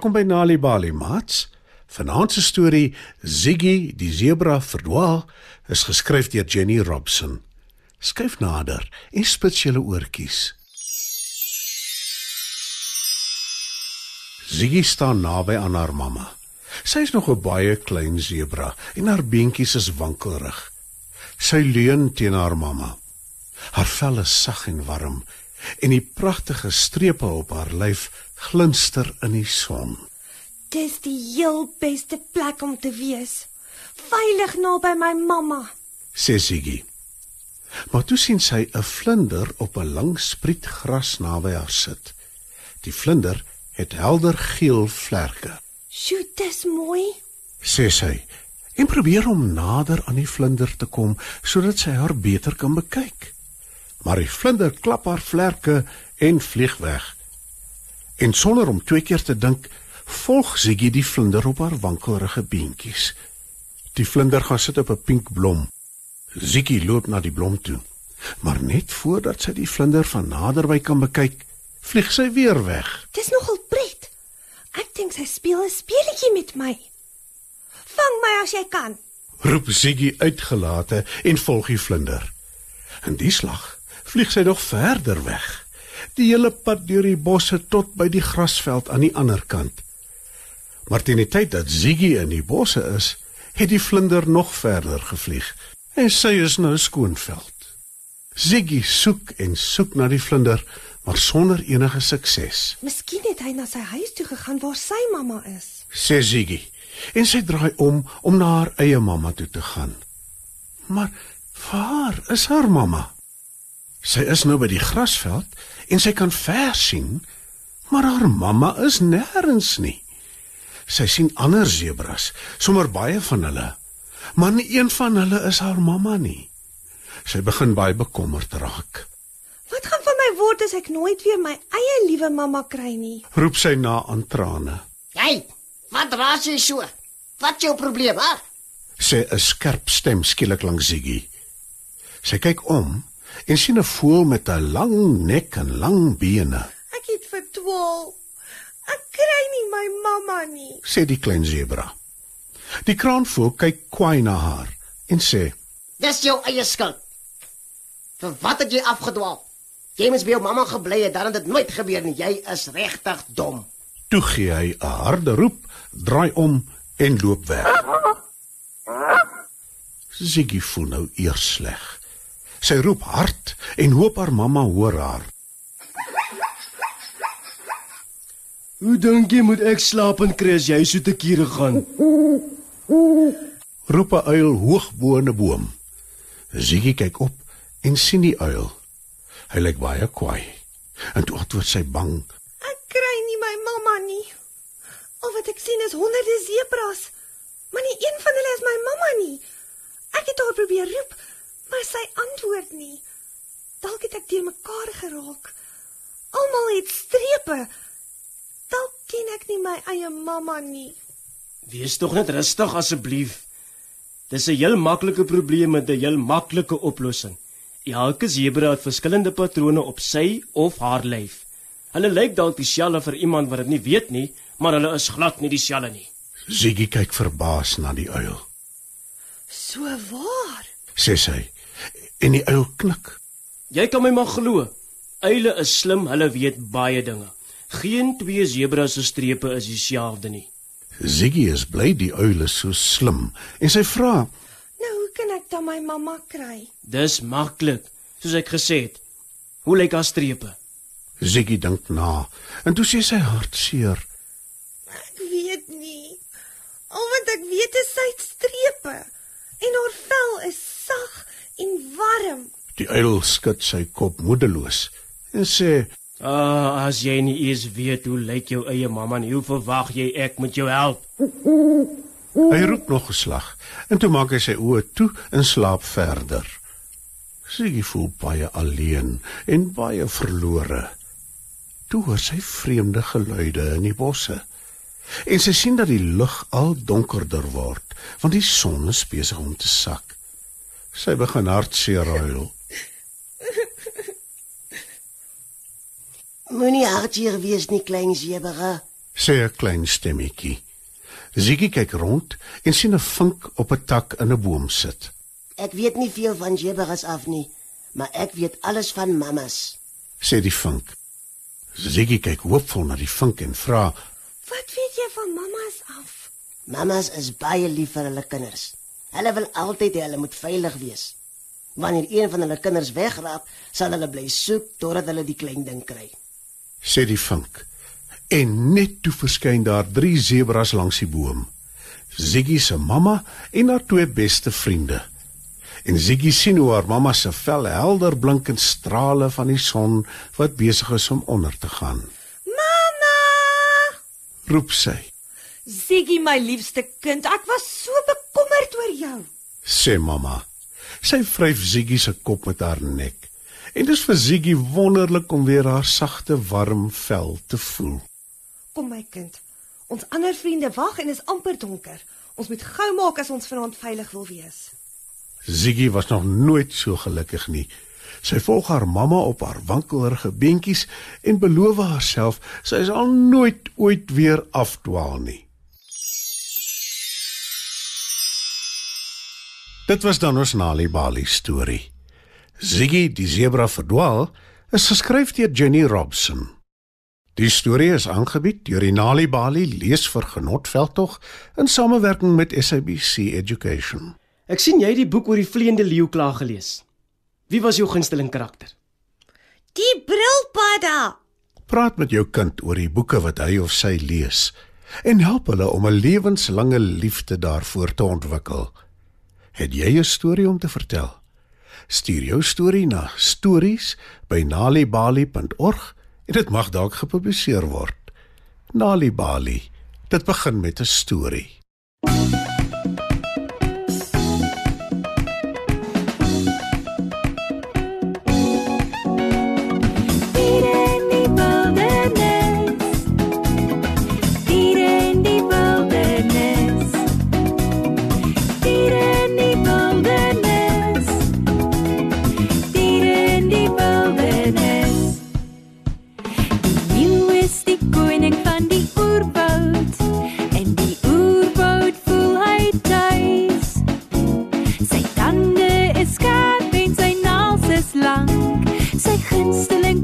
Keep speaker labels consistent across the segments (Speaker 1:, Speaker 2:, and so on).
Speaker 1: Welkom by Nali Bali Mats. Vanaand se storie Ziggy die zebra verdwaal is geskryf deur Jenny Robson. Skyf nader en spits julle oortjies. Ziggy staan naby aan haar mamma. Sy is nog 'n baie klein zebra en haar beentjies is wankelrig. Sy leun teen haar mamma. Haar vel is sag en warm en die pragtige strepe op haar lyf glinster in die son.
Speaker 2: Dis die heel beste plek om te wees. Veilig naby my mamma.
Speaker 1: sê Siggy. Maar toe sien sy 'n vlinder op 'n lang spriet gras naby haar sit. Die vlinder het helder geel vlerke,
Speaker 2: Sjoe, dis mooi.
Speaker 1: sê sy, en probeer om nader aan die vlinder te kom sodat sy haar beter kan bekyk. Maar die vlinder klap haar vlerke en vlieg weg. En sonder om twee keer te dink, volg Siggy die vlinder op haar wankelrige beentjies. Die vlinder gaan sit op 'n pink blom. Ziggy loop na die blom toe. Maar net voordat sy die vlinder van naderby kan bekyk, vlieg sy weer weg.
Speaker 2: Dis nogal pret. Ek dink sy speel 'n speletjie met my. Vang my as jy kan.
Speaker 1: Roep Ziggy uitgelate en volg die vlinder. In die slag vlieg sy nog verder weg. Die hele pad deur die bosse tot by die grasveld aan die ander kant. Maar teen die tyd dat Ziggy in die bosse is, het die vlinder nog verder gevlieg en sy is nou skoonveld. Ziggy soek en soek na die vlinder, maar sonder enige sukses.
Speaker 2: Miskien het hy na sy huis toe gegaan waar sy mamma is.
Speaker 1: sê Ziggy en sy draai om om na haar eie mamma toe te gaan. Maar waar is haar mamma? Sy is nou by die grasveld en sy kan ver sien, maar haar mamma is nêrens nie. Sy sien ander sebras, sommer baie van hulle, maar nie een van hulle is haar mamma nie. Sy begin baie bekommerd raak.
Speaker 2: Wat gaan van my word as ek nooit weer my eie liewe mamma kry nie?
Speaker 1: Roep sy na aan trane.
Speaker 3: Hey, wat raas jy so? Wat is jou probleem, hè?
Speaker 1: sê 'n skerp stem skielik langs Ziggy. Sy kyk om en sien 'n voël met 'n lang nek en lang bene,
Speaker 2: Ek het verdwaal. Ek kry nie my mamma nie.
Speaker 1: sê die klein sebra. Die kraanvoël kyk kwaai na haar en sê:
Speaker 3: Dis jou eie skuld. Vir wat het jy afgedwaal? Jy moes by jou mamma gebly het, dan het dit nooit gebeur nie. Jy is regtig dom.
Speaker 1: "Toe gee hy 'n harde roep, draai om en loop weg." Ziggy voel nou eers sleg. Sy roep hard en hoop haar mamma hoor haar.
Speaker 4: Hoe dink jy moet ek slaap en kry as jy so te kere gaan?
Speaker 1: Roep 'n uil hoog bo in 'n boom. Ziggy kyk op en sien die uil. Hy lyk baie kwaai. En toe antwoord sy bang:
Speaker 2: Ek kry nie my mamma nie. Al wat ek sien is honderde sebras, maar nie een van hulle is my mamma nie. Ek het haar probeer roep, maar sy antwoord nie. Dalk het ek deur mekaar geraak. Almal het strepe. Dalk ken ek nie my eie mamma nie.
Speaker 4: Wees tog net rustig asseblief. Dis 'n heel maklike probleem met 'n heel maklike oplossing. Elke sebra het verskillende patrone op sy of haar lyf. Hulle lyk dalk dieselfde vir iemand wat dit nie weet nie, maar hulle is glad nie dieselfde nie.
Speaker 1: Ziggy kyk verbaas na die uil.
Speaker 2: So waar.
Speaker 1: Sê sy. En die uil knik.
Speaker 4: Jy kan my maar glo. Uile is slim, hulle weet baie dinge. Geen twee sebras se strepe is dieselfde nie.
Speaker 1: Ziggy is bly die uil is so slim en sy vra:
Speaker 2: Nou hoe kan ek dan my mamma kry?
Speaker 4: Dis maklik, soos ek gesê het. Hoe lyk haar strepe?
Speaker 1: Ziggy dink na en toe sê sy hartseer:
Speaker 2: Ek weet nie. Al wat ek weet is sy het strepe en haar vel is sag en warm.
Speaker 1: Die uil skud sy kop moedeloos en sê:
Speaker 4: Ah, as jy nie eens weet hoe lyk jou eie mamma nie, hoe verwag jy ek moet jou help?
Speaker 1: Hy roep nog 'n slag en toe maak hy sy oë toe en slaap verder. Ziggy voel baie alleen en baie verlore. Toe hoor sy vreemde geluide in die bosse. En sy sien dat die lug al donkerder word, want die son is besig om te sak. Sy begin hartseer huil.
Speaker 3: Moenie hartseer wees nie, klein sebra.
Speaker 1: sê 'n klein stemmetjie. Ziggy kyk rond en sien 'n vink op 'n tak in 'n boom sit.
Speaker 3: Ek weet nie veel van Jeberas af nie, maar ek weet alles van mammas.
Speaker 1: Sê die vink. Ziggy kyk hoopvol na die vink en vra:
Speaker 2: Wat weet jy van mamma's af?
Speaker 3: Mammas is baie lief vir hulle kinders. Hulle wil altyd hê hulle moet veilig wees. Wanneer een van hulle kinders wegraak, sal hulle bly soek totdat hulle die klein ding kry.
Speaker 1: sê die vink. En net toe verskyn daar drie sebras langs die boom. Ziggy se mamma en haar twee beste vriende. En Ziggy sien hoe haar mamma se vel helder blink in strale van die son wat besig is om onder te gaan.
Speaker 2: Mamma!
Speaker 1: Roep sy,
Speaker 2: Siggy my liefste kind, ek was so bekommerd oor jou.
Speaker 1: sê mamma. Sy vryf Ziggy se kop met haar nek. En dit is vir Ziggy wonderlik om weer haar sagte, warm vel te voel.
Speaker 2: Kom my kind. Ons ander vriende wag en is amper donker. Ons moet gou maak as ons vanaand veilig wil wees.
Speaker 1: Ziggy was nog nooit so gelukkig nie. Sy volg haar mamma op haar wankelrige beentjies en beloof haarself sy sal nooit ooit weer afdwaal nie. Dit was dan ons Nali Bali storie. Ziggy die zebra verdwaal is geskryf deur Jenny Robson. Die storie is aangebied deur die Nali Bali lees vir genotveldtog in samewerking met SABC Education.
Speaker 4: Ek sien jy het die boek oor die vleiende leeu klaar gelees. Wie was jou gunsteling karakter?
Speaker 2: Die brilpadda.
Speaker 1: Praat met jou kind oor die boeke wat hy of sy lees en help hulle om 'n lewenslange liefde daarvoor te ontwikkel. Het jy 'n storie om te vertel? Stuur jou storie na stories@nalibali.org en dit mag dalk gepubliseer word. Nalibali. Dit begin met 'n storie.
Speaker 5: Is skerp en sy naels is lank. Sy gunsteling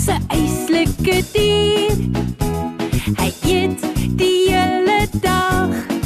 Speaker 5: se eislike dier. Hy eet die hele dag.